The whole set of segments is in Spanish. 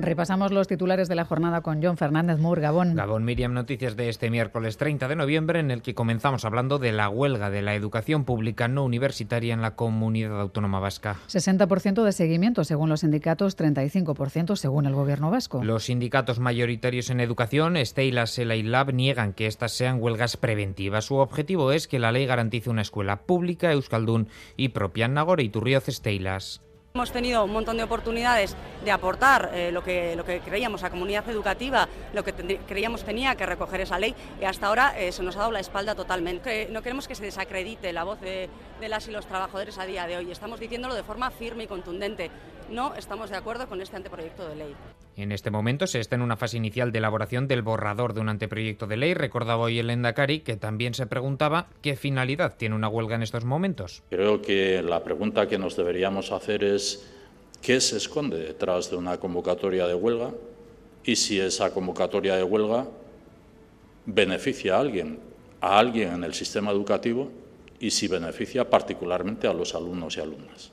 Repasamos los titulares de la jornada con John Fernández Mur, Gabón. Gabón Miriam, noticias de este miércoles 30 de noviembre en el que comenzamos hablando de la huelga de la educación pública no universitaria en la comunidad autónoma vasca. 60% de seguimiento según los sindicatos, 35% según el gobierno vasco. Los sindicatos mayoritarios en educación, Steyla, Sela y Lab, niegan que estas sean huelgas preventivas. Su objetivo es que la ley garantice una escuela pública, Euskaldun y propia. Nagore y Turrioz Steylas. Hemos tenido un montón de oportunidades de aportar eh, lo, que, lo que creíamos a comunidad educativa, lo que creíamos tenía que recoger esa ley y hasta ahora eh, se nos ha dado la espalda totalmente. no queremos que se desacredite la voz de, de las y los trabajadores a día de hoy. Estamos diciéndolo de forma firme y contundente. No estamos de acuerdo con este anteproyecto de ley. En este momento se está en una fase inicial de elaboración del borrador de un anteproyecto de ley. Recordaba hoy el Endacari que también se preguntaba qué finalidad tiene una huelga en estos momentos. Creo que la pregunta que nos deberíamos hacer es qué se esconde detrás de una convocatoria de huelga y si esa convocatoria de huelga beneficia a alguien, a alguien en el sistema educativo y si beneficia particularmente a los alumnos y alumnas.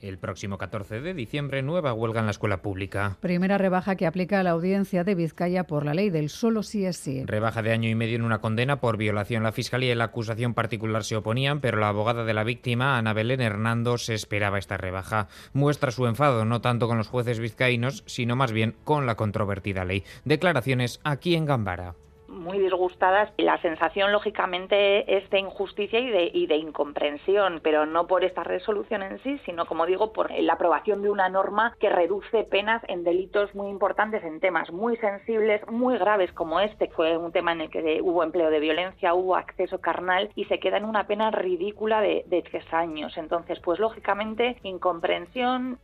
El próximo 14 de diciembre, nueva huelga en la escuela pública. Primera rebaja que aplica la audiencia de Vizcaya por la ley del solo sí es sí. Rebaja de año y medio en una condena por violación. La fiscalía y la acusación particular se oponían, pero la abogada de la víctima, Ana Belén Hernando, se esperaba esta rebaja. Muestra su enfado no tanto con los jueces vizcaínos, sino más bien con la controvertida ley. Declaraciones aquí en Gambara muy disgustadas. La sensación, lógicamente, es de injusticia y de, y de incomprensión, pero no por esta resolución en sí, sino, como digo, por la aprobación de una norma que reduce penas en delitos muy importantes, en temas muy sensibles, muy graves como este, fue un tema en el que hubo empleo de violencia, hubo acceso carnal y se queda en una pena ridícula de, de tres años. Entonces, pues lógicamente, incomprensión,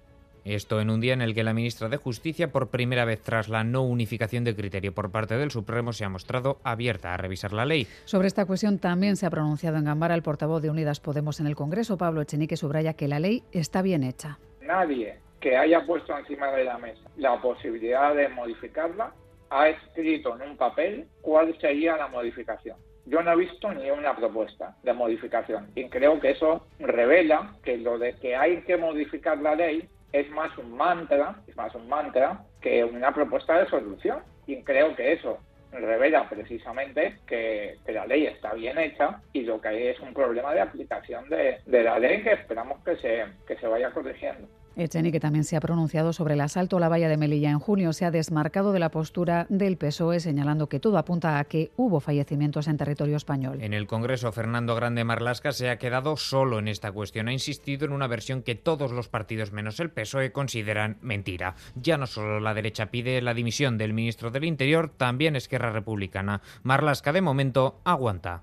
esto en un día en el que la ministra de Justicia, por primera vez tras la no unificación de criterio por parte del Supremo, se ha mostrado abierta a revisar la ley. Sobre esta cuestión también se ha pronunciado en Gambara el portavoz de Unidas Podemos en el Congreso, Pablo Echenique, subraya que la ley está bien hecha. Nadie que haya puesto encima de la mesa la posibilidad de modificarla ha escrito en un papel cuál sería la modificación yo no he visto ni una propuesta de modificación y creo que eso revela que lo de que hay que modificar la ley es más un mantra, es más un mantra que una propuesta de solución. Y creo que eso revela precisamente que, la ley está bien hecha y lo que hay es un problema de aplicación de, de la ley que esperamos que se, que se vaya corrigiendo. Echeni, que también se ha pronunciado sobre el asalto a la valla de Melilla en junio, se ha desmarcado de la postura del PSOE, señalando que todo apunta a que hubo fallecimientos en territorio español. En el Congreso, Fernando Grande Marlasca se ha quedado solo en esta cuestión. Ha insistido en una versión que todos los partidos menos el PSOE consideran mentira. Ya no solo la derecha pide la dimisión del ministro del Interior, también Esquerra Republicana. Marlasca, de momento, aguanta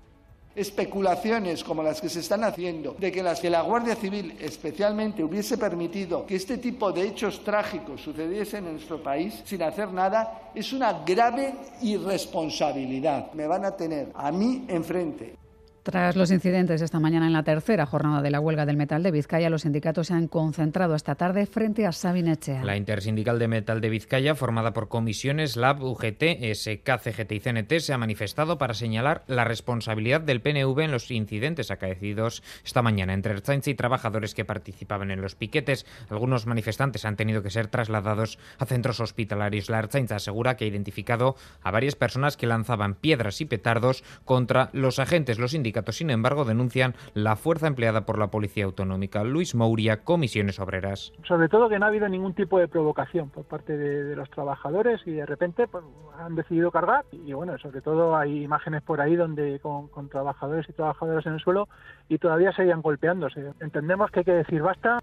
especulaciones como las que se están haciendo de que, las, que la Guardia Civil especialmente hubiese permitido que este tipo de hechos trágicos sucediesen en nuestro país sin hacer nada es una grave irresponsabilidad. Me van a tener a mí enfrente tras los incidentes esta mañana en la tercera jornada de la huelga del metal de Vizcaya, los sindicatos se han concentrado esta tarde frente a Sabinechea. La intersindical de metal de Vizcaya, formada por comisiones LAB, UGT, SK, CGT y CNT, se ha manifestado para señalar la responsabilidad del PNV en los incidentes acaecidos esta mañana entre Ertzaintza y trabajadores que participaban en los piquetes. Algunos manifestantes han tenido que ser trasladados a centros hospitalarios. La Ertzaintza asegura que ha identificado a varias personas que lanzaban piedras y petardos contra los agentes. Los sindicatos sin embargo, denuncian la fuerza empleada por la Policía Autonómica. Luis Mouria, Comisiones Obreras. Sobre todo que no ha habido ningún tipo de provocación por parte de, los trabajadores y de repente pues, han decidido cargar y bueno, sobre todo hay imágenes por ahí donde con, con trabajadores y trabajadoras en el suelo y todavía seguían golpeándose. Entendemos que hay que decir basta.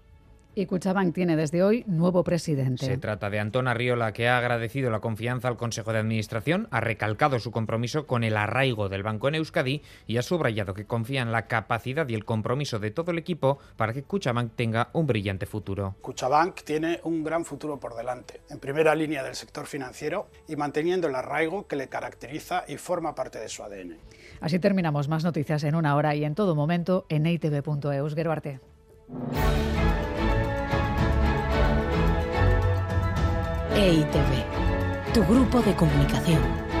Y Cuchabank tiene desde hoy nuevo presidente. Se trata de Antón Arriola, que ha agradecido la confianza al Consejo de Administración, ha recalcado su compromiso con el arraigo del banco en Euskadi y ha subrayado que confía en la capacidad y el compromiso de todo el equipo para que Cuchabank tenga un brillante futuro. Cuchabank tiene un gran futuro por delante, en primera línea del sector financiero y manteniendo el arraigo que le caracteriza y forma parte de su ADN. Así terminamos más noticias en una hora y en todo momento en itv.eus. Geruarte. EITV, tu grupo de comunicación.